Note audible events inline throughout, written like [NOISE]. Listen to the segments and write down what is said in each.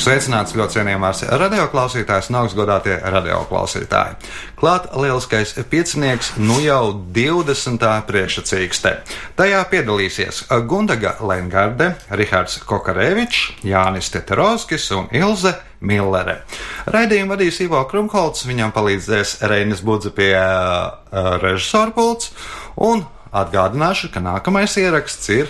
Sveicināts ļoti cienījamās radioklausītājas un augstgadātie radioklausītāji. Klāt lieliskais piecinieks, nu jau 20. priekšsacīkste. Tajā piedalīsies Gundaga Lengarde, Rihards Kokarevičs, Jānis Teterovskis un Ilze Millere. Raidījumu vadīs Ivo Krumholts, viņam palīdzēs Reinis Budze pie uh, režisora pults un Atgādināšu, ka nākamais ieraksts ir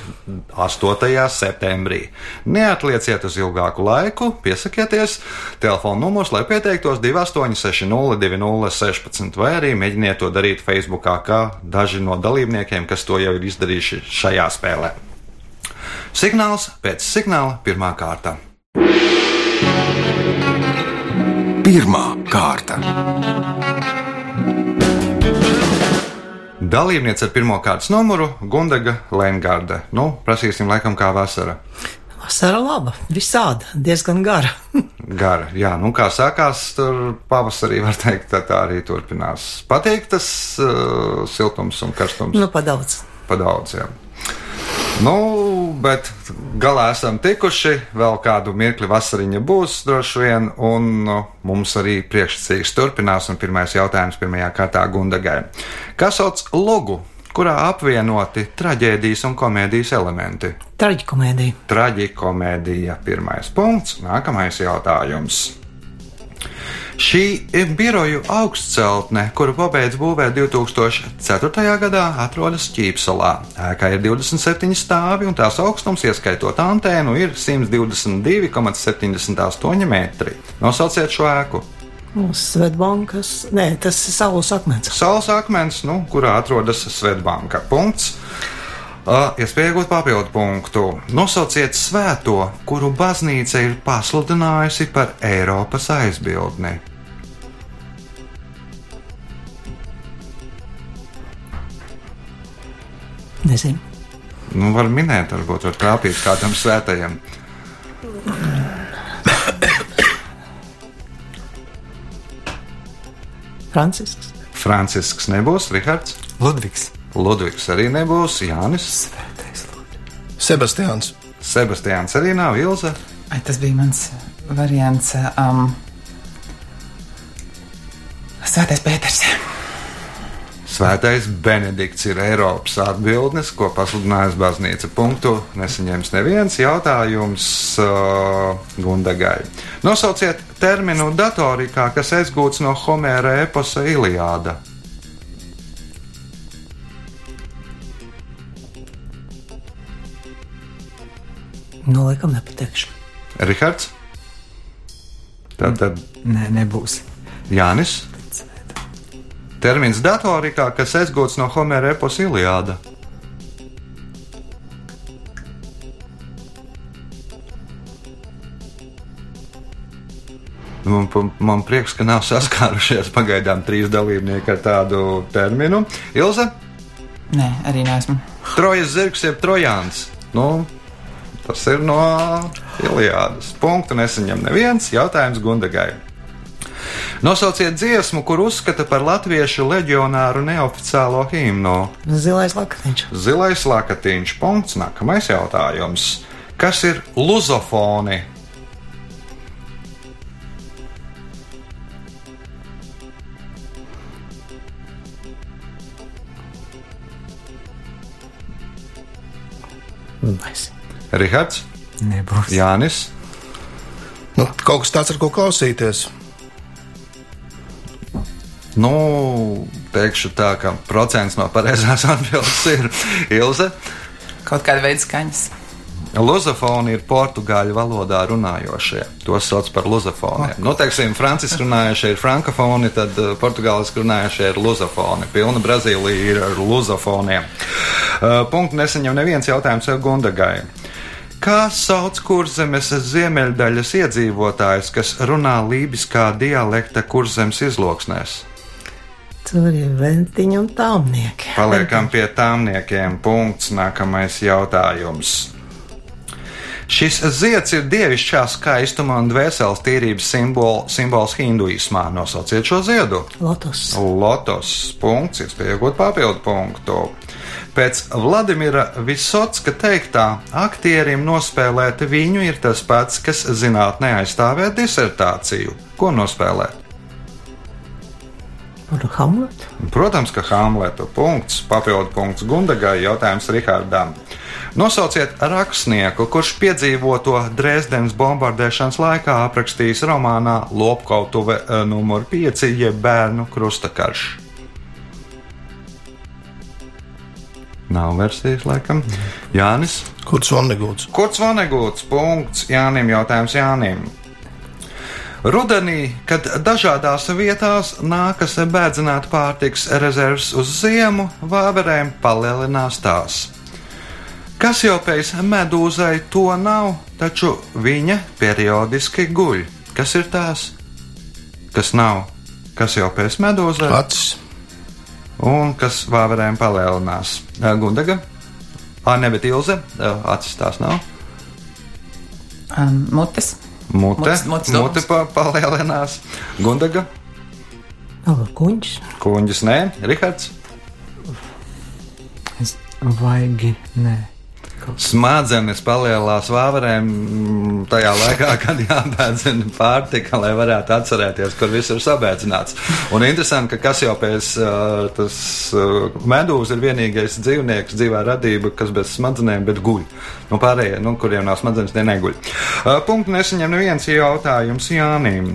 8. septembrī. Neatlieciet uz ilgāku laiku, piesakieties. Telefona numurs, lai pieteiktos 28602016, vai arī mēģiniet to darīt Facebook, kā daži no dalībniekiem, kas to jau ir izdarījuši šajā spēlē. Signāls pēc signāla pirmā kārta. Pirmā kārta. Dalībniece ar pirmā kārtas numuru - Gundaga Lengarde. Nu, prasīsim, laikam, kā vasara. Vasara laba, visāda, diezgan gara. [LAUGHS] Gara, jā, nu kā sākās, tur pavasarī var teikt, tā, tā arī turpinās. Patīk tas uh, siltums un karstums. Nu, pa daudz. Pa daudz, jā. Nu, bet galā esam tikuši. Vēl kādu mirkli vasariņa būs droši vien, un nu, mums arī priekšsacīgs turpinās. Un pirmais jautājums pirmajā kārtā Gundagai. Kas sauc logu, kurā apvienoti traģēdijas un komēdijas elementi? Traģikomēdija. Traģikomēdija pirmais punkts, nākamais jautājums. Šī biroju augstceltne, kuru pabeidz būvēt 2004. gadā, atrodas Ķīpselā. Ēkā ir 27 stāvi un tās augstums, ieskaitot antēnu, ir 122,78 metri. Nosauciet šo ēku! Svetbankas, nē, tas ir saules akmens. Saules akmens, nu, kurā atrodas Svetbanka. Punkts. Uh, Iespēja iegūt papildu punktu. Nosauciet svēto, kuru baznīca ir pasludinājusi par Eiropas aizbildni. Nezinu. Nu, var minēt, varbūt var trāpīt kādam svētajam. Francisks. Francisks nebūs, Rihards. Ludvigs. Ludvigs arī nebūs, Jānis. Svētais Ludvigs. Sebastians. Sebastians arī nav Ilza. Ai, tas bija mans variants. Um, Svētais Pēters. Svētais Benedikts ir Eiropas atbildnis, ko pasludinājusi baznīca. Punktu nesaņems neviens jautājums uh, Gundagai. Nosauciet terminu datorikā, kas aizgūts no Homēra eposa Iliāda. Nu, laikam nepateikšu. Rihards? Tad, tad Nē, nebūs. Jānis. Termins datorikā, kas aizgūts no Homēra eposa Iliāda. Man, man prieks, ka nav saskārušies [LAUGHS] pagaidām trīs dalībnieki ar tādu terminu. Ilze, Nē, arī neesmu. Trojas zirgs jeb trojāns. Nu, tas ir no Iliādas. Punktu nesaņem neviens jautājums Gundagai. Nosauciet dziesmu, kur uzskata par latviešu leģionāru neoficiālo himnu. Zilais lakatiņš. Zilais lakatiņš. Punkts. Nākamais jautājums. Kas ir luzofoni? Nezinu. Rihards, Nebūs. Jānis, Nu, kaut kas tāds, ar ko klausīties. Nu, teikšu tā, ka procents no pareizās atbildes ir Ilze. Kaut kāda veida skaņas. Luzofoni ir portugāļu valodā runājošie. Tos sauc par luzofoniem. Nu, teiksim, franciski runājošie ir frankofoni, tad uh, portugāliski runājošie ir luzofoni. Pilna Brazīlija ir ar luzofoniem. Uh, punktu nesaņem neviens jautājums sev Gundagai. Kā sauc kurzemes ziemeļdaļas iedzīvotājus, kas runā lībiskā dialekta kurzemes izloksnēs? Tur ir ventiņi un tāmnieki. Paliekam pie tāmniekiem. Punkts. Nākamais jautājums. Šis zieds ir dievišķā skaistuma un dvēseles tīrības simbol, simbols hinduismā. Nosauciet šo ziedu. Lotus. Lotos punkts, iespēja iegūt papildu punktu. Pēc Vladimira Visotska teiktā, aktierim nospēlēt viņu ir tas pats, kas zinātnē aizstāvēt disertāciju. Ko nospēlēt? Un Hamlet. Protams, ka Hamleta punkts, papildu punkts Gundagai, jautājums Rihardam. Nosauciet rakstnieku, kurš piedzīvoto Dresdenes bombardēšanas laikā aprakstījis romānā Lopkautuve eh, nr. 5, jeb bērnu krustakarš. Nav versijas, laikam. Jānis. Kurš Vannegūts? Kurts Vanegūts, punkts Jānim, jautājums Jānim. Rudenī, kad dažādās vietās nākas bēdzināt pārtiks rezerves uz ziemu, vāverēm palielinās tās. Kas jau pēc medūzai to nav, taču viņa periodiski guļ. Kas ir tās? Kas nav? Kas jau pēc medūzai? Acis. Un kas vāverēm palielinās? Ā, Gundaga? Ā, ne, bet Ilze? Ā, Acis tās nav. Um, mutes. Mute, mute dūmus. pa, palielinās. Gundaga? Kuņģis. Kuņģis nē, Rihards. Es vaigi, nē. Smadzenes palielinās vāverēm mm, tajā laikā, [LAUGHS] kad jābēdzina pārtika, lai varētu atcerēties, kur viss ir sabēdzināts. Un interesanti, ka kas jau pēc tas medūzas ir vienīgais dzīvnieks, dzīvā radība, kas bez smadzenēm, bet guļ. Nu, pārējie, nu, kuriem nav smadzenes, tie neguļ. Punktu nesaņem neviens jautājums Jānim.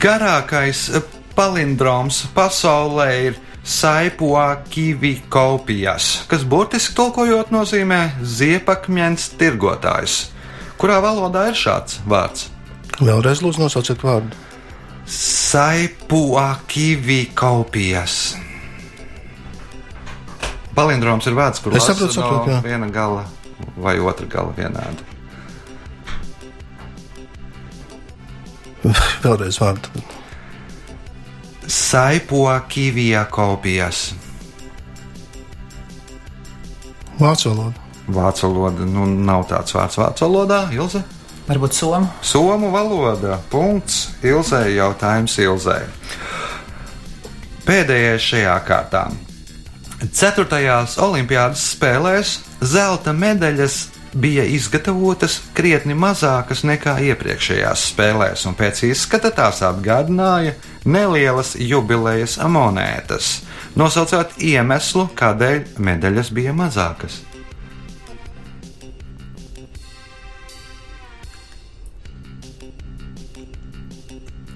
Garākais palindroms pasaulē ir Saipuakivikaupijas, kas burtiski tulkojot nozīmē ziepakmens tirgotājs. Kurā valodā ir šāds vārds? Vēlreiz lūdzu nosauciet vārdu. Saipuakivikaupijas. Palindroms ir vārds, kur Es saprotu, saprotu, no jā. viena gala vai otra gala vienādi. Vēlreiz vārdu. Saipuakivikaupijas. Vācu valoda. Vācu valoda nu, nav tāds vārds vācu valodā, Ilze. Varbūt somu. Somu valoda. Punkts. Ilzē jautājums Ilzē. Pēdējais šajā kārtā. Ceturtajās Olimpiādas spēlēs zelta medaļas bija izgatavotas krietni mazākas nekā iepriekšējās spēlēs, un pēc izskata tās atgādināja nelielas jubilejas monētas. Nosaucot iemeslu, kādēļ medaļas bija mazākas.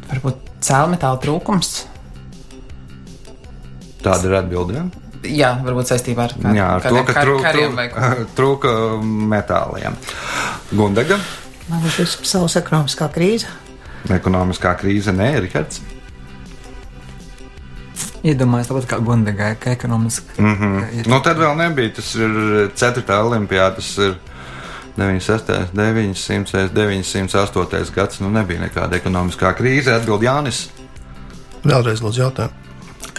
Varbūt cēlmetāla trūkums. Tāda ir atbildība. Jā, varbūt saistībā ar, kā, Jā, ar to, ka kar- trūk, kariem vai ko. trūk, [LAUGHS] trūka metāliem. Gundaga, Man ir šis pasaules ekonomiskā krīze. ekonomiskā krīze, nē, Rikards. Iedomājos, tāpat kā Gundagai, ka ekonomiski. Mm -hmm. Nu, tad vēl nebija. Tas ir 4. olimpiāda, tas ir 96, 900, 908 gads. Nu, nebija nekāda ekonomiskā krīze. Atbild Jānis. Vēlreiz lūdzu jautājumu.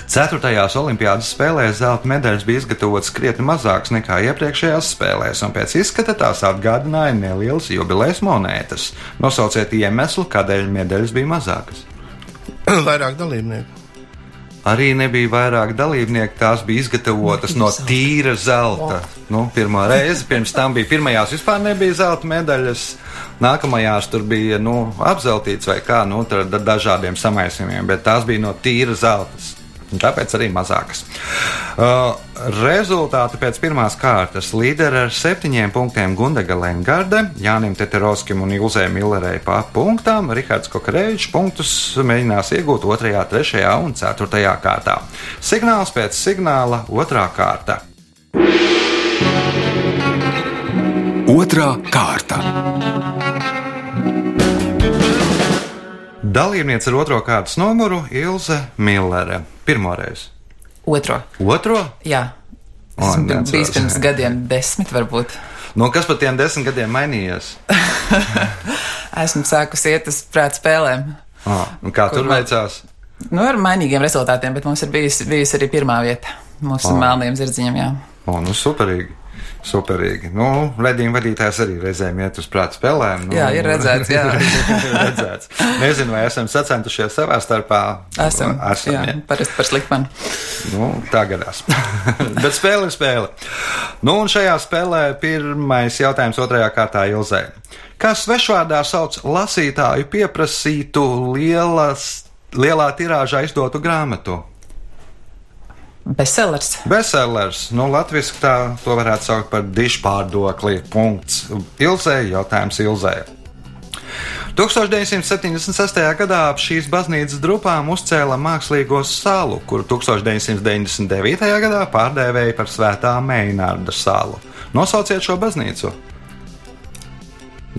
Ceturtajās Olimpiādas spēlēs zelta medaļas bija izgatavotas krietni mazākas nekā iepriekšējās spēlēs, un pēc izskata tās atgādināja nelielas jubilejas monētas. Nosauciet iemeslu, kādēļ medaļas bija mazākas. [CLEARS THROAT] Vairāk dalībnieku. Arī nebija vairāk dalībnieku, tās bija izgatavotas no tīra zelta. Nu, pirmā reize, pirms tam bija pirmajās vispār nebija zelta medaļas. Nākamajās tur bija nu, apzeltīts vai kā, nu, ar dažādiem samaisījumiem, bet tās bija no tīra zelta. Tāpēc arī mazākas. Uh, rezultāti pēc pirmās kārtas līderi ar septiņiem punktiem Gundaga Lengarde, Jānim Teterovskim un Ilzē Millerei pa punktām. Rihards Kokarevičs punktus mēģinās iegūt otrajā, trešajā un ceturtajā kārtā. Signāls pēc signāla otrā kārta. Otra kārta. Dalībniece ar otro kārtas numuru Ilze Millere. Pirmoreiz. Otro. Otro? Jā. Tas bija pirms [LAUGHS] gadiem, desmit varbūt. No kas pat tiem desmit gadiem mainījies? [LAUGHS] Esmu sākusi iet uz prāta spēlēm. Ah, kā tur veicās? Nu, ar mainīgiem rezultātiem, bet mums ir bijusi, bijusi arī pirmā vieta mūsu oh. melniem zirdziņiem. Jā. O, nu superīgi. Superīgi. Nu, Redījuma vadītājs arī reizēm iet uz prāta spēlēm. Nu, Jā, ir redzēts, jā. [LAUGHS] ir redzēts. Nezinu, vai esam sacentušies savā starpā. Esam. esam jā, jā. parasti par sliktu man. Nu, tā gadās. [LAUGHS] Bet spēle ir spēle. Nu, un šajā spēlē pirmais jautājums otrajā kārtā Ilzē. Kā svešvārdā sauc lasītāju pieprasītu lielas, lielā tirāžā izdotu grāmatu? Bestsellers. Bestsellers, nu, latviešu tā to varētu saukt par dišpārdokli. Punkts. Ilzē, jautājums Ilzē. 1976. gadā ap šīs baznīcas drupām uzcēla mākslīgo salu, kuru 1999. gadā pārdēvēja par Svētā Meinārda salu. Nosauciet šo baznīcu!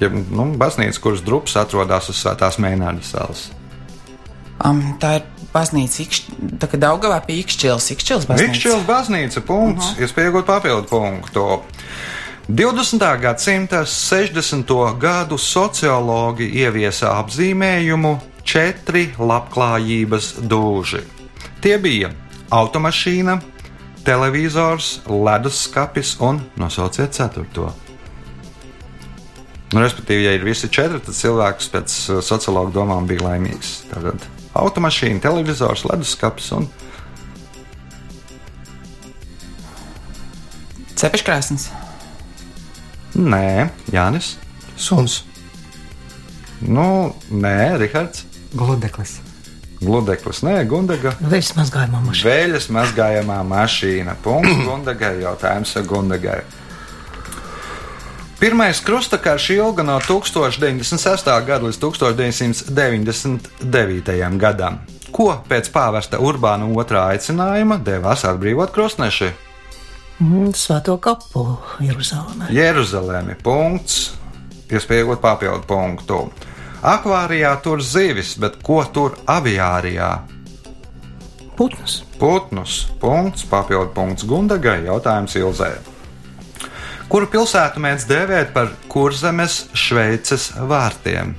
Ja, nu, baznīca, kuras drupas atrodas uz Svētās Meinārda salas. Um, tā ir baznīca, tā kā Daugavā pie Ikšķils, Ikšķils baznīca. Mikšķils baznīca, punkts, uh -huh. iespējot papildu punktu. 20. gadsimta 60. gadu sociologi ieviesa apzīmējumu četri labklājības dūži. Tie bija automašīna, televizors, leduskapis un nosauciet ceturto. Nu, respektīvi, ja ir visi četri, tad cilvēks pēc uh, sociologa domām bija laimīgs. Tātad automašīna, televizors, leduskapis un Cepeškrēsls. Nē, Jānis. Suns. Nu, nē, Rihards. Gludeklis. Gludeklis, nē, Gundaga. Vēļas mazgājumā mašīna. Vēļas mazgājamā mašīna. Punkts Gundagai. Jautājums Gundagai. Pirmais krustakarš ilga no 1096. gada līdz 1999. gadam. Ko pēc pāvesta Urbāna otrā aicinājuma devās atbrīvot krustneši? Mm, Svēto kapu Jeruzalemē. Jeruzalemi. Punkts. Iespējot papildu punktu. Akvārijā tur zivis, bet ko tur aviārijā? Putnus. Putnus. Punkts. Papildu punkts Gundagai. Jautājums Ilzē. Kuru pilsētu mēdz dēvēt par kurzemes Šveices vārtiem?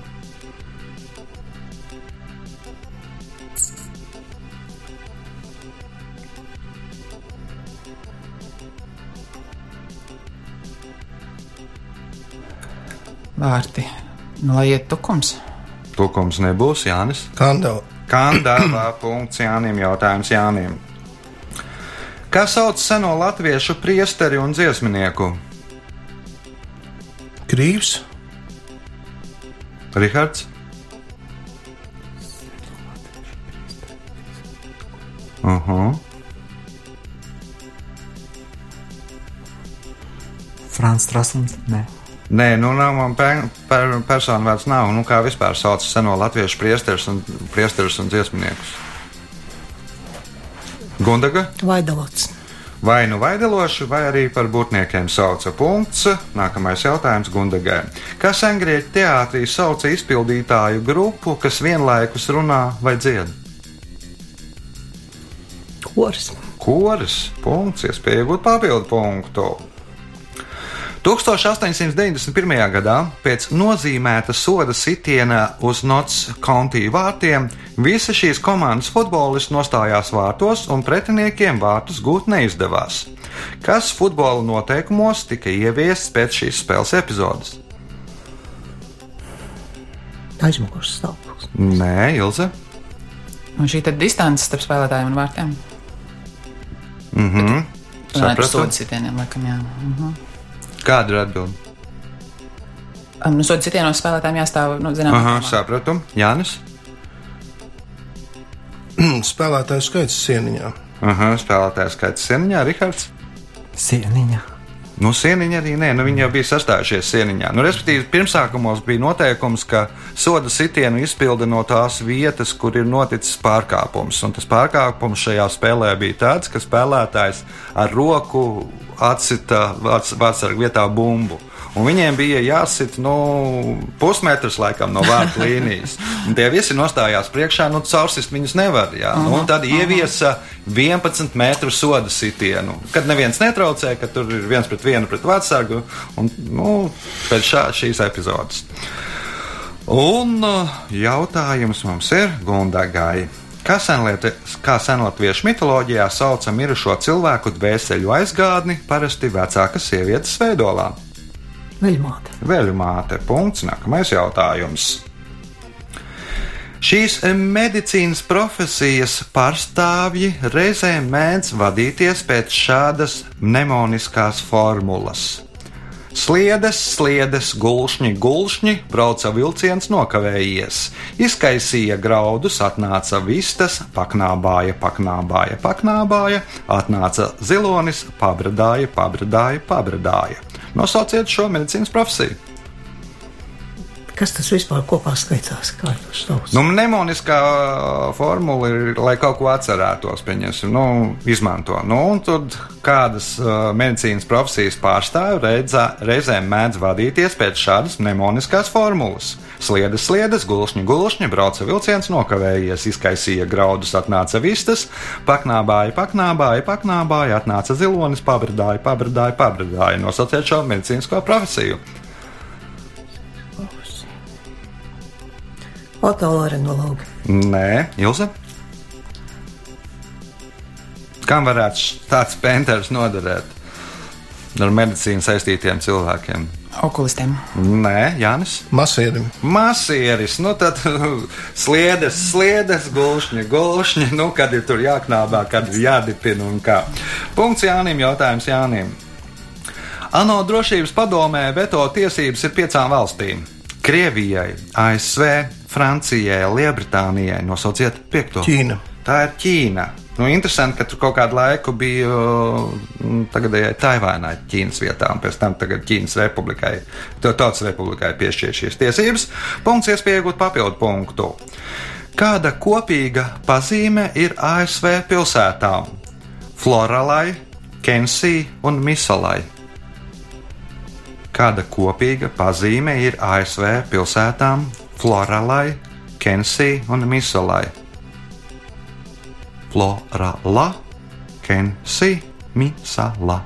Vārti. Nu, lai iet tukums. Tukums nebūs Jānis. Kandela. Kandāvā [CLEARS THROAT] punkts Jānim. Jautājums Jānim. Kā sauc seno latviešu priesteri un dziesminieku? Krīvs. Rihards. Uh -huh. Frans Strasons. Nē. Nē, nu nav man pe per personu vārds nav. Nu, kā vispār sauc seno latviešu priesterus un, priesterus un dziesminiekus? Gundaga? Vaidalots. Vai nu vaideloši, vai arī par būtniekiem sauca punkts. Nākamais jautājums Gundagai. Kā sengrieķu teātrī sauca izpildītāju grupu, kas vienlaikus runā vai dzied? Koris. Koris. Punkts, iespēja iegūt papildu punktu. 1891. gadā pēc nozīmēta soda sitiena uz Nots County vārtiem visi šīs komandas futbolisti nostājās vārtos un pretiniekiem vārtus gūt neizdevās. Kas futbola noteikumos tika ieviests pēc šīs spēles epizodes? Aizmugures stāvoklis. Nē, Ilze. Un šī tad distance starp spēlētājiem un vārtiem. Mhm. Par Sapratu. sodu sitieniem, laikam, jā. Mhm. Kāda ir atbilde? Um, nu, sodu sitienos spēlētājiem jāstāv, nu, zinām, Aha, sapratu. Jānis. [CLEARS THROAT] Spēlētāju skaits sieniņā. Aha, spēlētājs skaits sieniņā, Rihards. Sieniņa. Nu, sieniņa arī nē, nu, viņi jau bija sastājušies sieniņā. Nu, respektīvi, pirmsākumos bija noteikums, ka soda sitienu izpilda no tās vietas, kur ir noticis pārkāpums. Un tas pārkāpums šajā spēlē bija tāds, ka spēlētājs ar roku atsita vārdsargu vietā bumbu. Un viņiem bija jāsit nu, pusmetrs laikam, no vārtu [LAUGHS] līnijas. Un tie visi nostājās priekšā, nu, caursist viņus nevar. Jā. Nu, un tad ieviesa 11 metru soda sitienu. Kad neviens netraucē, ka tur ir viens pret vienu pret vārdsargu. Un, nu, pēc šā, šīs epizodes. Un uh, jautājums mums ir Gundagai. Kā, senlieti, kā senlatviešu mitoloģijā sauca mirušo cilvēku dvēseļu aizgādni, parasti vecākas sievietes veidolā? Veļmāte. Vēļu māte. Punkts. Nākamais jautājums. Šīs medicīnas profesijas pārstāvji reizēm mēdz vadīties pēc šādas mnemoniskās formulas. Sliedes, sliedes, gulšņi, gulšņi, brauca vilciens nokavējies. Izkaisīja graudus, atnāca vistas, paknābāja, paknābāja, paknābāja, atnāca zilonis, pabradāja, pabradāja, pabradāja. Nosauciet šo medicīnas profesiju. Kas tas vispār kopā skaitās? Kā jūs saucat? Nu, mnemoniskā formula ir, lai kaut ko atcerētos, pieņemsim, nu, izmanto. Nu, un tad kādas uh, medicīnas profesijas pārstāvji reizē, reizēm mēdz vadīties pēc šādas mnemoniskās formulas. Sliedes, sliedes, gulšņi, gulšņi, brauca vilciens, nokavējies, izkaisīja graudus, atnāca vistas, paknābāja, paknābāja, paknābāja, atnāca zilonis, pabradāja, pabradāja, pabradāja. Nosauciet šo medicīnisko profesiju. Otolaryngologi. Nē, Ilze. Kam varētu tāds penters noderēt ar medicīnu saistītiem cilvēkiem? Okulistiem. Nē, Jānis. Masierim. Masieris, nu tad [LAUGHS] sliedes, sliedes, gulšņi, gulšņi, nu kad ir tur jāknābā, kad ir jādipina un kā. Punkts Jānim, jautājums Jānim. ANO drošības padomē veto tiesības ir piecām valstīm - Krievijai, ASV, Francijai, Lielbritānijai. Nosauciet piekto. Ķīna. Tā ir Ķīna. Nu, interesanti, ka tur kaut kādu laiku bija mm, tagadējai Taivānai Ķīnas vietā, un pēc tam Ķīnas republikai, to tautas republikai piešķir šīs tiesības. Punkts iespēja iegūt papildu punktu. Kāda kopīga pazīme ir ASV pilsētām? Floralai, Kensī un Misalai. Kāda kopīga pazīme ir ASV pilsētām Floralai, Kensī un Misalai? Florala, Kensī, Misala.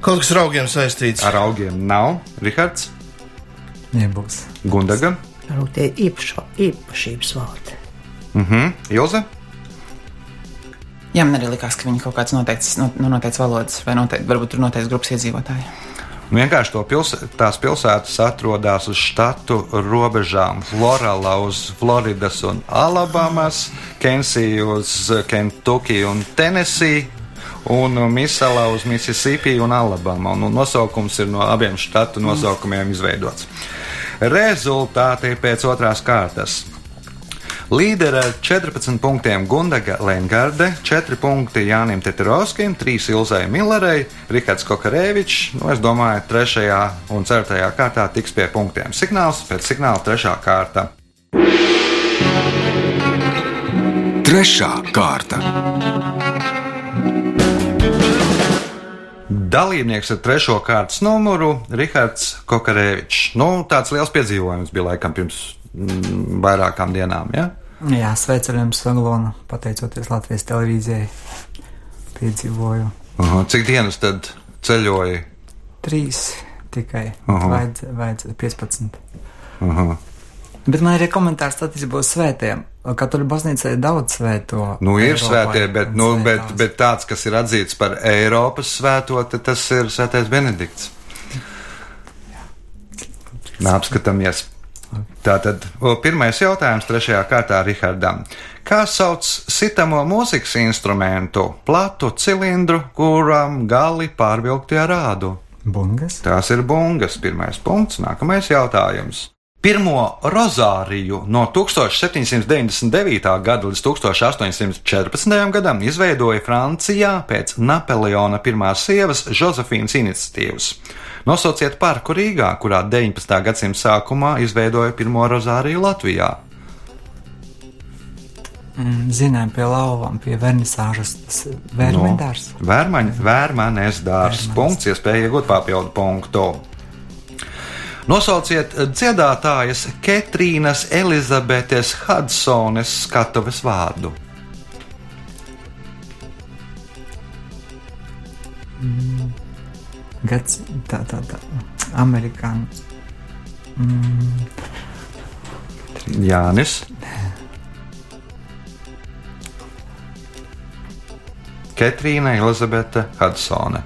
Kaut kas ar augiem saistīts. Ar augiem nav. Rihards, Nebūs. Gundaga, Varbūt tie īpašo, īpašības vārdi. mhm, Ilze. Jā, man arī likās, ka viņi kaut kāds noteikts, no, nu, noteikts valodas, vai noteikti, varbūt tur noteikts grupas iedzīvotāji. Vienkārši to pils, tās pilsētas atrodas uz štatu robežām. Florala uz Floridas un Alabamas, Kensija uz Kentucky un Tennessee. Un Misala uz Mississippi un Alabama. Un nosaukums ir no abiem štatu nosaukumiem izveidots. Rezultāti pēc otrās kārtas. Līdera ar 14 punktiem Gundaga Lengarde, 4 punkti Jānim Teterovskim, 3 Ilzai Millerei, Rihards Kokarēvičs. Nu, es domāju, 3. un 4. kārtā tiks pie punktiem. Signāls pēc signāla 3. kārta. Trešā kārta. Dalībnieks ar trešo kārtas numuru - Rihards Kokarēvičs. Nu, tāds liels piedzīvojums bija laikam pirms vairākām dienām. Ja? Jā, sveicinājums Saglonu, pateicoties Latvijas televīzijai. Piedzīvoju Aha, cik dienas tad ceļoja? trīs tikai. Aha. Vajadz, vajadz 15. Aha. Bet man ir arī komentārs attiecībā uz svētiem. Katoļu baznīcā ir daudz svēto. Nu, ir Eiropā svētie, bet, nu, bet, bet tāds, kas ir atzīts par Eiropas svēto, tas ir Svētais Benedikts. Nā, apskatāmies. Tātad pirmais jautājums trešajā kārtā Rihardam. Kā sauc sitamo mūzikas instrumentu, platu cilindru, kuram gali pārvilkti ar rādu? Bungas. Tās ir bungas. Pirmais punkts, nākamais jautājums. Pirmo rozāriju no 1799. gada līdz 1814. gadam izveidoja Francijā pēc Napoleona pirmās sievas Josefīnas iniciatīvas. Nosauciet parku Rīgā, kurā 19. gadsimta sākumā izveidoja pirmo rozāriju Latvijā. Mm, Zinām, pie lauvām, pie vernisāžas. Tas ir vērmendārs. Vērmaņa, vērmaņas dārsts. Vērmanis. Punkts, iespēja iegūt papildu punktu. Nosauciet dziedātājas Ketrīnas Elizabetes Hudsones skatuves vārdu. Gads, tā, tā, tā. Amerikāņu. Mm. Jānis. Ketrīna Elizabete Hudsone.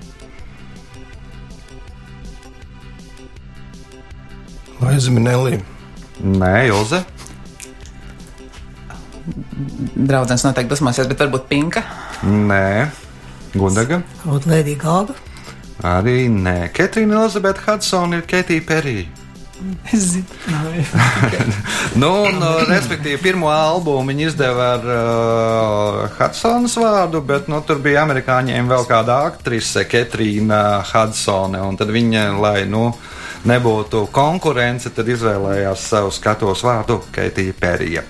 Laiza Minelī. Nē, Ilze. Draudzens noteikti dusmosies, bet varbūt pinka. Nē, Gundaga. Un Lēdija Gāga. Arī nē. Ketrīna Elizabete Hudsone ir Ketija Perija. Es zināju. [LAUGHS] Nu, un, uh, respektīvi, pirmo albumu viņi izdeva ar uh, Hudsonas vārdu, bet nu, tur bija amerikāņiem vēl kāda aktrise, Ketrīna Hudsone. un Tad viņa, lai nu, nebūtu konkurence, tad izvēlējās savu skatos vārdu Keitija Perija.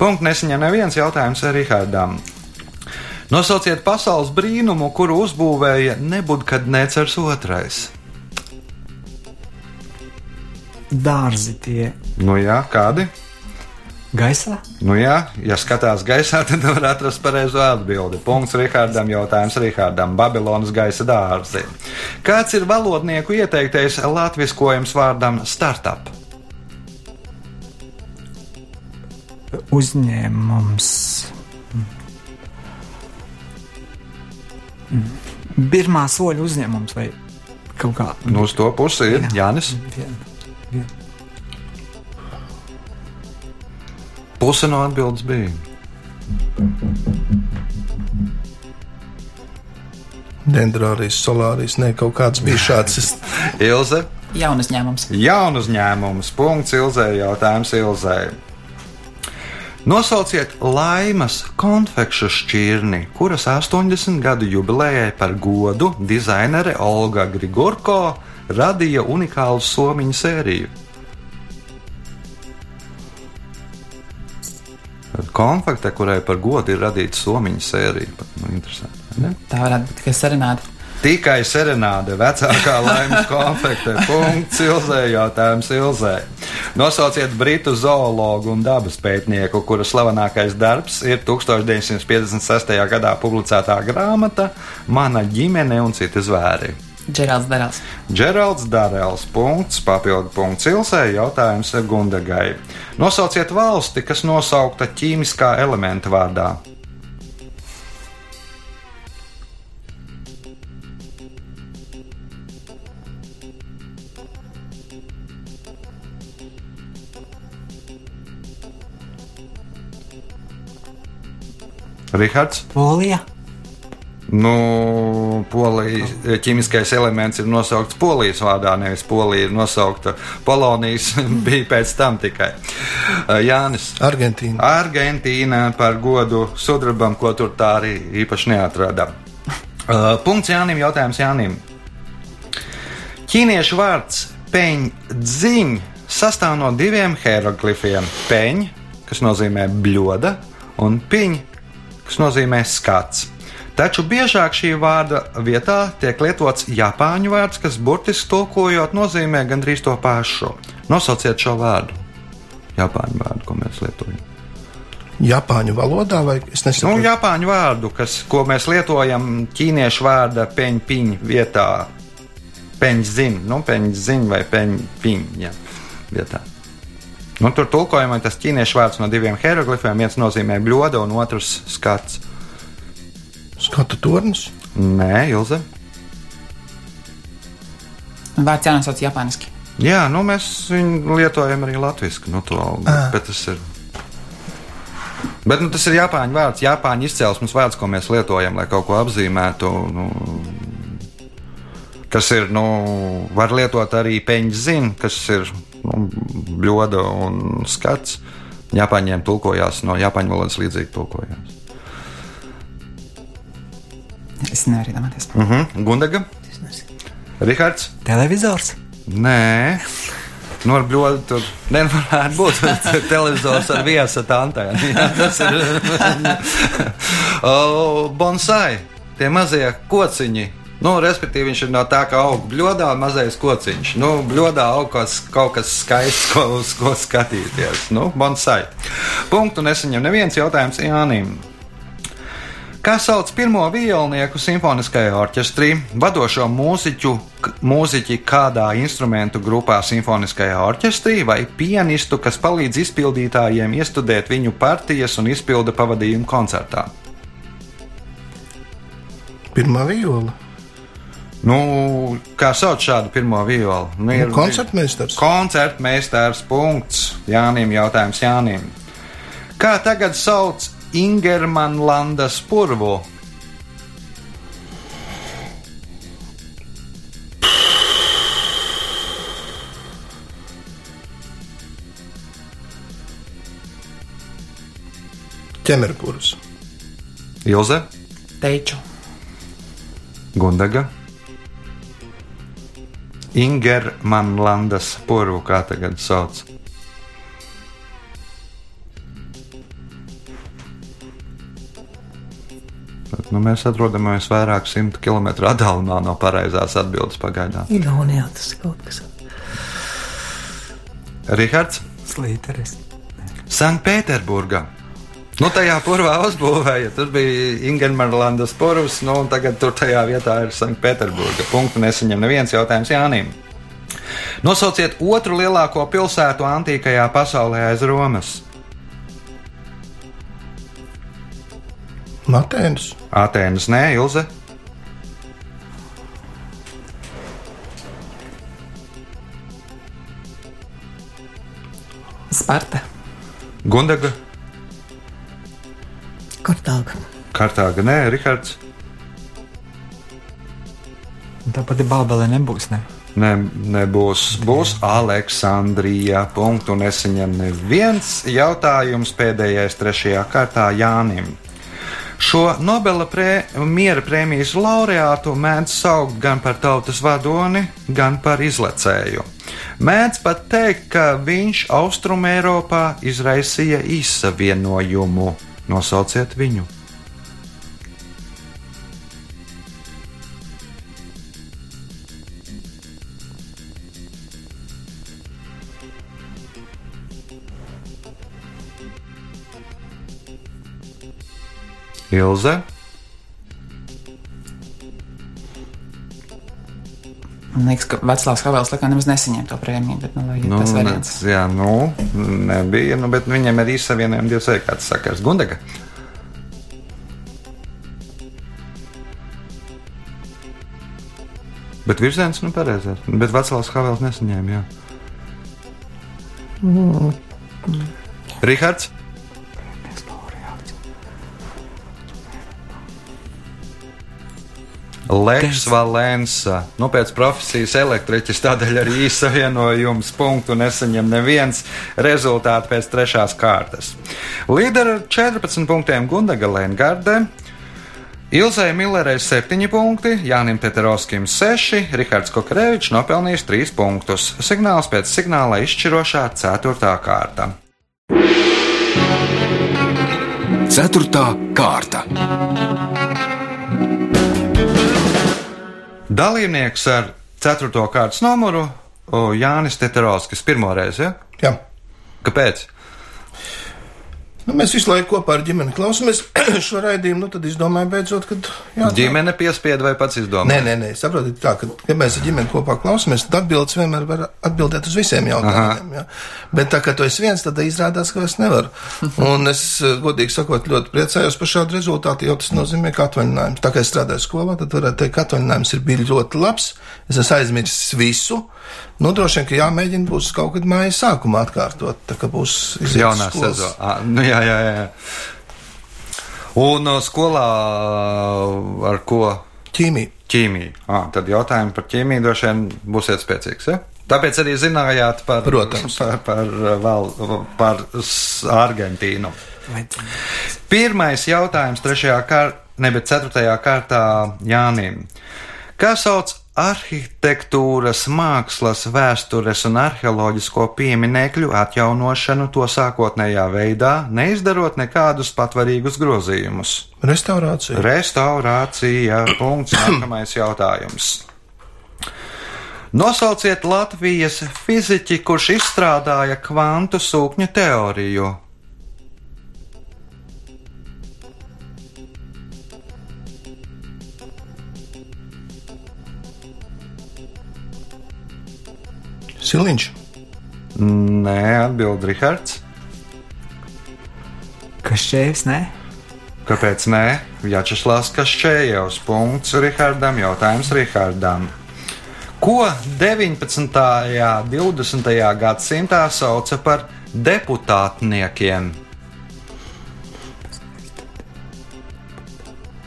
Punkts nesaņem neviens jautājums Rihardam. Nosauciet pasaules brīnumu, kuru uzbūvēja Nebudkadnēcers otrais. Dārzi tie Nu jā, kādi? gaisā. Nu jā, ja skatās gaisā, [LAUGHS] tad var atrast pareizo atbildi. Punkts Rihardam, jautājums Rihardam. Babilonas gaisa dārzi. Kāds ir valodnieku ieteiktais latviskojums vārdam startup? Uzņēmums. Pirmā soļa uzņēmums vai kaut kā Nu, uz to pusi ir Jānis. Vien- vien- Puse no atbildes bija. Dendrārijas, solārijas, ne kaut kāds bija šāds. [LAUGHS] Ilze. Jaunas ņēmums. Jaunu uzņēmumu. Punkts Ilzē. Jautājums Ilzē. Nosauciet laimas konfekšu šķirni, kuras 80 gadu jubilejai par godu dizainere Olga Grigorko radīja unikālu somiņu sēriju. Konfekte, kurai par godu ir radīta somiņu sērija, pat nu, interesanti. Ne? Tā varētu būt tikai serenāde. Tikai serenāde, vecākā laimes konfekte. Punkts, Ilzē, jautājums Ilzē. Nosauciet britu zoologu un dabas pētnieku, kura slavenākais darbs ir 1956. gadā publicētā grāmata Mana ģimene un citi zvēri. Džerāls Darāls. Džeralds Dārēls, punkts, papildu punkts Ilsē, jautājums Gundagai. Nosauciet valsti, kas nosaukta ķīmiskā elementa vārdā. Rihards? Polija. Nu, polijas ķīmiskais elements ir nosaukts polijas vārdā, nevis polija ir nosaukta Polonijas, [LAUGHS] bija pēc tam tikai. Uh, Jānis. Argentīna. Argentīna par godu sudrabam, ko tur tā arī īpaši neatrada. Uh, punkts Jānim, jautājums Jānim. Ķīniešu vārds peņģziņ sastāv no diviem hieroglifiem - peņ, kas nozīmē bļoda, un piņ, kas nozīmē skats. Taču biežāk šī vārda vietā tiek lietots japāņu vārds, kas burtiski tulkojot nozīmē gandrīz to pašu. Nosauciet šo vārdu. Japāņu vārdu, ko mēs lietojam. Japāņu valodā vai es Nu, nesaprotu? Japāņu vārdu, kas, ko mēs lietojam ķīniešu vārda peņķiņa vietā. Peņķziņa, nu, peņķziņa vai peņķiņa vietā. Nu, tur tulkojumā tas ķīniešu vārds no diviem hieroglifiem. viens nozīmē bļoda, un otrs skats. Skatu tornis. Nē, Ilze. Vārds jānosauc japāniski. Jā, nu, mēs viņu lietojam arī latviešu. Nu, to, bet, bet tas ir. Bet nu, tas ir Japāņu vārds, Japāņu izcelsmes vārds, ko mēs lietojam, lai kaut ko apzīmētu. Nu, kas ir, nu, var lietot arī peņģzina, kas ir nu, bļoda un skats. Japāņiem tulkojās no Japāņu valodas līdzīgi tulkojās. Es nevaru iedomāties. Uh -huh. Gundaga, Rihards. Televizors. Nē, nu, ar bļodu tur nevarētu būt [LAUGHS] televizors ar viesat antēnu. [LAUGHS] Jā, tas ir [LAUGHS] o, bonsai, tie mazie kociņi. Nu, respektīvi, viņš ir no tā, ka aug bļodā mazais kociņš. Nu, bļodā aug kas, kaut kas skaists, ko, uz ko skatīties. Nu, bonsai. Punktu nesaņem neviens jautājums Jānim. Kā sauc pirmo violnieku simfoniskajā orķestrī, vadošo mūziķu, mūziķi kādā instrumentu grupā simfoniskajā orķestrī vai pianistu, kas palīdz izpildītājiem iestudēt viņu partijas un izpilda pavadījumu koncertā? Pirmā viola. Nu, kā sauc šādu pirmo violu? Nu, ir- Koncertmeistars. Koncertmeistars. Punkts. Jānim jautājums Jānim. Kā tagad sauc Ingermanlandas purvu? Ķemerpurs. Ilze, Teiču. Gundaga. Ingermanlandas purvu, kā tagad sauc. Bet, Nu, mēs atrodamies vairāk simtu kilometru attālumā no pareizās atbildes pagaidām. Igaunijā tas kaut kas. Rihards, Slīteris. Sanktpēterburgā. Nu, tajā purvā uzbūvēja. Tur bija Ingermanlandas purvs, nu, un tagad tur tajā vietā ir Sanktpēterburga. Punktu nesaņem neviens jautājums Jānim. Nosauciet otru lielāko pilsētu antīkajā pasaulē aiz Romas. Matēns. Atēnas, nē, Ilze, Sparta. Gundaga, Kartāga. Kartāga, nē, Rihards. Tāpat ir Bābelē nebūs. Ne? Ne, nebūs. Būs Aleksandrija. Punktu nesaņem neviens jautājums pēdējais trešajā kārtā Jānim. Šo Nobela prē, miera prēmijas laureātu mēdz saukt gan par tautas vadoni, gan par izlecēju. Mēdz pat teikt, ka viņš Austrumē Eiropā izraisīja izsavienojumu. Nosauciet viņu! Ilze, Man liekas, ka Veclāvs Havels laikam nemaz nesaņēma to prēmiju, bet, nu, lai ir nu, tas ne, variants. jā, nu, nebija, nu, bet viņiem ir izsavienojumi dievs vai kāds sakars. Gundaga. Bet virziens, nu, pareizais. Bet Vecāls Havels nesaņēma, jā. Rihards. Leks Valensa, nu pēc profesijas elektriķis, tādēļ arī īsavienojums punktu nesaņem neviens rezultāti pēc trešās kārtas. Līderi ar 14 punktiem Gundaga Lengarde, Ilzai Millerei 7 punkti, Jānim Teterovskim 6, Rihards Kokarevičs nopelnījis 3 punktus. Signāls pēc signāla izšķirošā 4. kārta. Ceturtā kārta. Dalībnieks ar 4. kārtas numuru Jānis Teterovskis pirmo reizi. Ja? Jā. Kāpēc? Nu, mēs visu laiku kopā ar ģimeni klausāmies [CLEARS THROAT] šo raidījumu. Nu, tad izdomājām, beidzot, ka jā, Ģimene piespieda vai pats izdomāja? Nē, nē, nē, saprotiet, tā, ka, kad mēs ar ģimeni kopā klausāmies, tad atbildes vienmēr var atbildēt uz visiem jautājumiem. Ja? Bet tā kā tu esi viens, tad izrādās, ka es nevaru. [LAUGHS] Un es, eh, godīgi sakot, ļoti priecājos par šādu rezultātu, jo tas nozīmē, ka atvaļinājums. Tā kā es strādāju skolā, tad varētu teikt, ka atvaļinājums ir bijis ļoti labs. Es esmu aizmirsis visu. Nu, droši vien, ka jāmēģina būs kaut kad mājas sākumā atkārtot. Tā kā būs Jaunā sezonā. Nu, jā, jā, jā. Un uh, skolā ar ko? Ķīmija. Ķīmija. Ah, tad jautājumi par ķīmiju droši vien būsiet spēcīgs. Ja? Tāpēc arī zinājāt par, Protams. par, par, val, par Argentīnu. Pirmais jautājums trešajā kārtā, ne bet ceturtajā kārtā Jānim. Kā sauc arhitektūras, mākslas, vēstures un arheoloģisko pieminekļu atjaunošanu to sākotnējā veidā, neizdarot nekādus patvarīgus grozījumus? Restaurācija. Restaurācija. Punkts. [COUGHS] Nākamais jautājums. Nosauciet Latvijas fiziķi, kurš izstrādāja kvantu sūkņu teoriju. Siliņš. Nē, atbild Rihards. Kas šķēvis, ne? Kāpēc nē? Jačeslavs Kašķējevs. Punkts Rihardam. Jautājums Rihardam. Ko 19. un 20. gadsimtā sauca par deputātniekiem?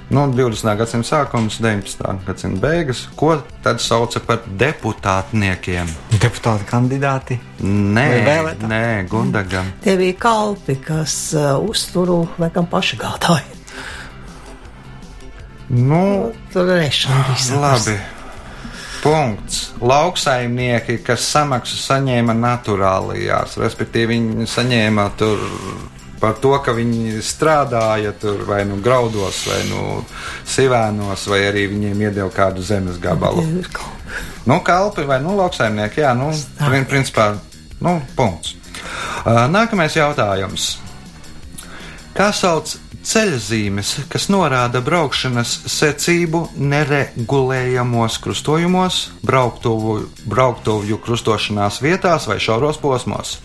Nu, 20. gadsimta sākums, 19. gadsimta beigas. Ko tad sauca par deputātniekiem? Deputāti kandidāti. Nē, nē Gundagam. Tie bija kalpi, kas uh, uzturu laikam paši gādāja. Nu, Tur rešana bija. labi. Punkts. Lauksaimnieki, kas samaksu saņēma naturālajās, respektīvi viņi saņēma tur par to, ka viņi strādāja tur vai nu graudos, vai nu sivēnos, vai arī viņiem iedeva kādu zemes gabalu. Nu, kalpi vai nu, lauksaimnieki, jā, nu, prin- principā, nu, punkts. Nākamais jautājums. Kā sauc ceļzīmes, kas norāda braukšanas secību neregulējamos krustojumos, brauktuvu, brauktuvju krustošanās vietās vai šauros posmos?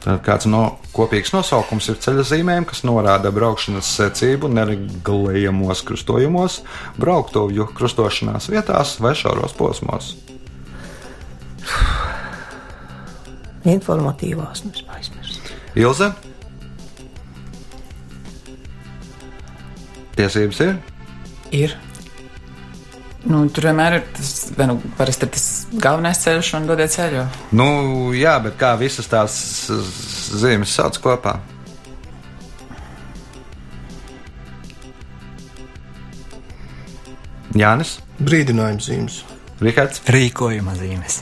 Kāds no kopīgs nosaukums ir ceļzīmēm, kas norāda braukšanas secību neregulējamos krustojumos, brauktuvju krustošanās vietās vai šauros posmos. Informatīvās, es aizmirsu. Ilze? Tiesības ir? Ir. Nu, tur vienmēr ir tas, nu, parasti ir tas galvenais ceļš un dodiet ceļu. Nu, jā, bet kā visas tās zīmes sauc kopā? Jānis, Brīdinājums zīmes. Rihards, Rīkojuma zīmes.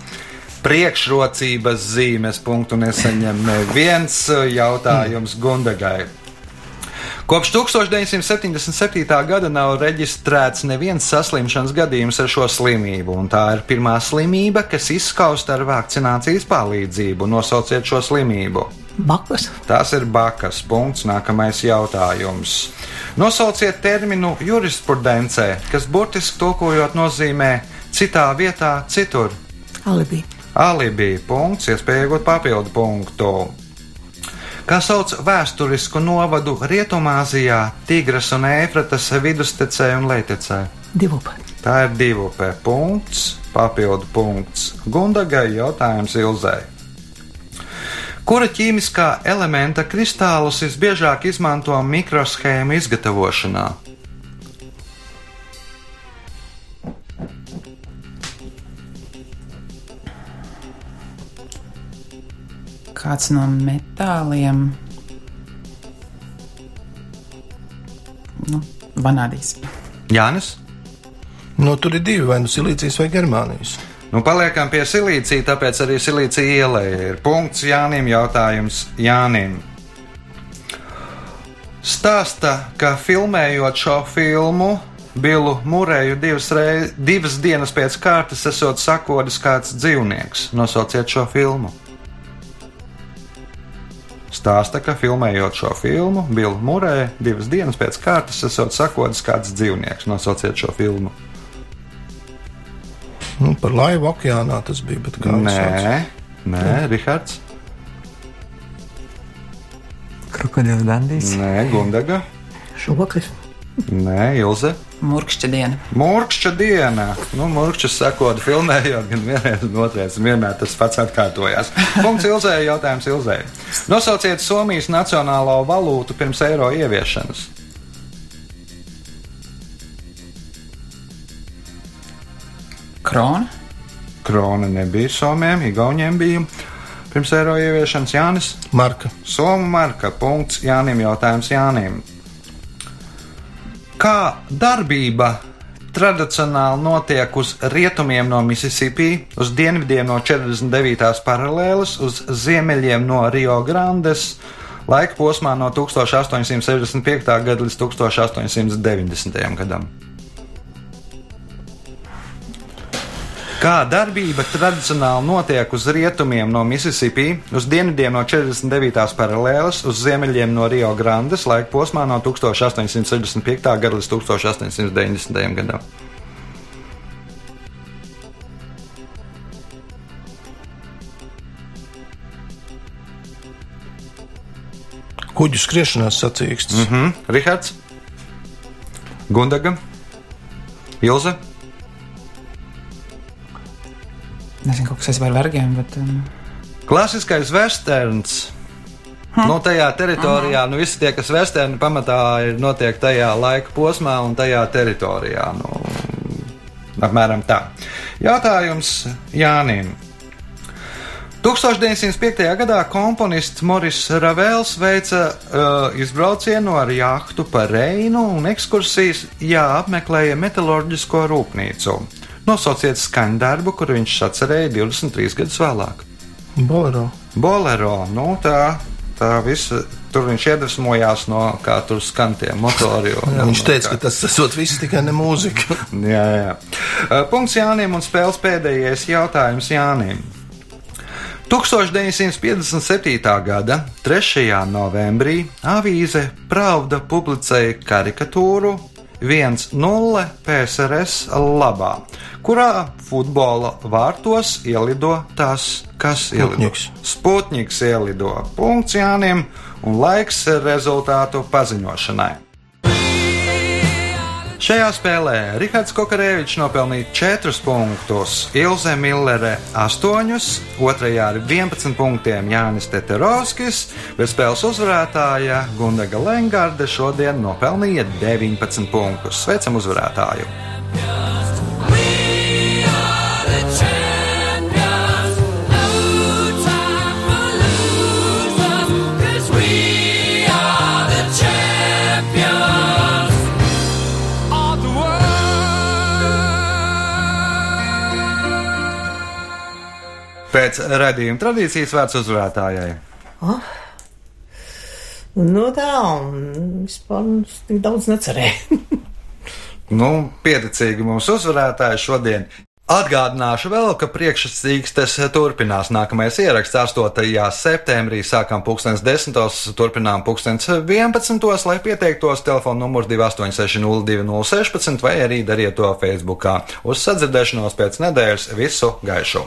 priekšrocības zīmes punktu nesaņem neviens jautājums Gundagai. Kopš 1977. gada nav reģistrēts neviens saslimšanas gadījums ar šo slimību, un tā ir pirmā slimība, kas izskausta ar vakcinācijas palīdzību. Nosauciet šo slimību. Bakas. Tas ir bakas punkts. Nākamais jautājums. Nosauciet terminu jurisprudencē, kas burtiski tulkojot nozīmē citā vietā, citur. Alibi. Alibi punkts, iespēja iegūt papildu punktu. Kā sauc vēsturisku novadu Rietumāzijā, Tigras un Ēfratas vidustecē un lejtecē? Divupa. Tā ir divu p punkts, papildu punkts. Gundagai jautājums Ilzai. Kura ķīmiskā elementa kristālus visbiežāk izmanto mikroshēmu izgatavošanā? Kāds no metāliem. Nu, vanādīs. Jānis? No tur ir divi, vai nu silīcijas vai germānijas. Nu, paliekam pie silīcija, tāpēc arī silīcija ielē ir punkts Jānim. Jautājums Jānim. Stāsta, ka filmējot šo filmu, Bilu Mūrēju divas, reiz, divas dienas pēc kārtas esot sakodis kāds dzīvnieks. Nosauciet šo filmu. Stāsta, ka filmējot šo filmu, Bilu Mūrēju divas dienas pēc kārtas esot sakodis kāds dzīvnieks. Nosauciet šo filmu. Nu, par laivu okeānā tas bija. sauc? Nē, nē, Rihards. Krokodils Dandijs. Nē, Gundaga. Šoklis. Nē, Ilze. Murkšķa diena. Mūrkšķa diena. Nu, Mūrkšķa sekot filmējot, gan vienreiz, gan otrreiz. Vienmēr tas pats atkārtojās. Punkts Ilzē, jautājums Ilzē. Nosauciet Somijas nacionālo valūtu pirms eiro ieviešanas. Krona. Krona nebija Somijam, Igauniem bija. Pirms eiro ieviešanas Jānis. Marka. Somu marka. Punkts Jānim. Jautājums Jānim. Kā darbība tradicionāli notiek uz rietumiem no Mississippi, uz dienvidiem no 49. paralēles, uz ziemeļiem no Rio Grandes, laika posmā no 1865. gada līdz 1890. gadam. Kā darbība tradicionāli notiek uz rietumiem no Mississippi, uz dienvidiem no 49. paralēles, uz ziemeļiem no Rio Grandes laika posmā no 1865. gada līdz 1890. gadam. Kuģu skriešanās sacīksts. Mm -hmm. Rihards, Gundaga, Ilze. Nezinu, kas saistībā ar vergiem, bet. Um, Klasiskais westerns. Nu, tajā teritorijā, nu, visi tie, kas vesterni pamatā ir notiek tajā laika posmā un tajā teritorijā. Nu, apmēram tā. Jautājums Jānim. 1905. gadā komponists Moris Ravels veica uh, izbraucienu ar jahtu pa Reinu un ekskursijas jāapmeklēja metālurģisko rūpnīcu. Nosauciet skaņdarbu, kuru viņš atcerēja 23 gadus vēlāk. Bolero. Bolero, nu tā, tā visa. Tur viņš iedvesmojās no kā tur skan tie motori. Un, Jā, viņš teica, kā- ka tas esot viss tikai ne mūzika. [LAUGHS] Jā, jā. Punkts Jānim un spēles pēdējais jautājums Jānim. 1957. gada 3. novembrī avīze Pravda publicēja karikatūru 1-0 PSRS labā, kurā futbola vārtos ielido tās, kas ielido. Sputņiks. Sputniks ielido. Punkts Jānim un laiks rezultātu paziņošanai. Šajā spēlē Rihards Kokarēvičs nopelnīja 4 punktus, Ilze Millere 8, otrajā ar 11 punktiem Jānis Teterovskis, bet spēles uzvarētāja Gundaga Lengarde šodien nopelnīja 19 punktus. Sveicam uzvarētāju! Pēc redzējuma tradīcijas vērts uzvarētājai. Nu tā, un vispār nu, tik daudz necerēju. [LAUGHS] Nu, pieticīgi mūsu uzvarētāji šodien. Atgādināšu vēl, ka priekšsīkstes turpinās. Nākamais ieraksts 8. septembrī sākam 10. turpinām 11. lai pieteiktos telefona numurs 286-0216 vai arī dariet to Facebookā. Uz sadzirdēšanos pēc nedēļas visu gaišu!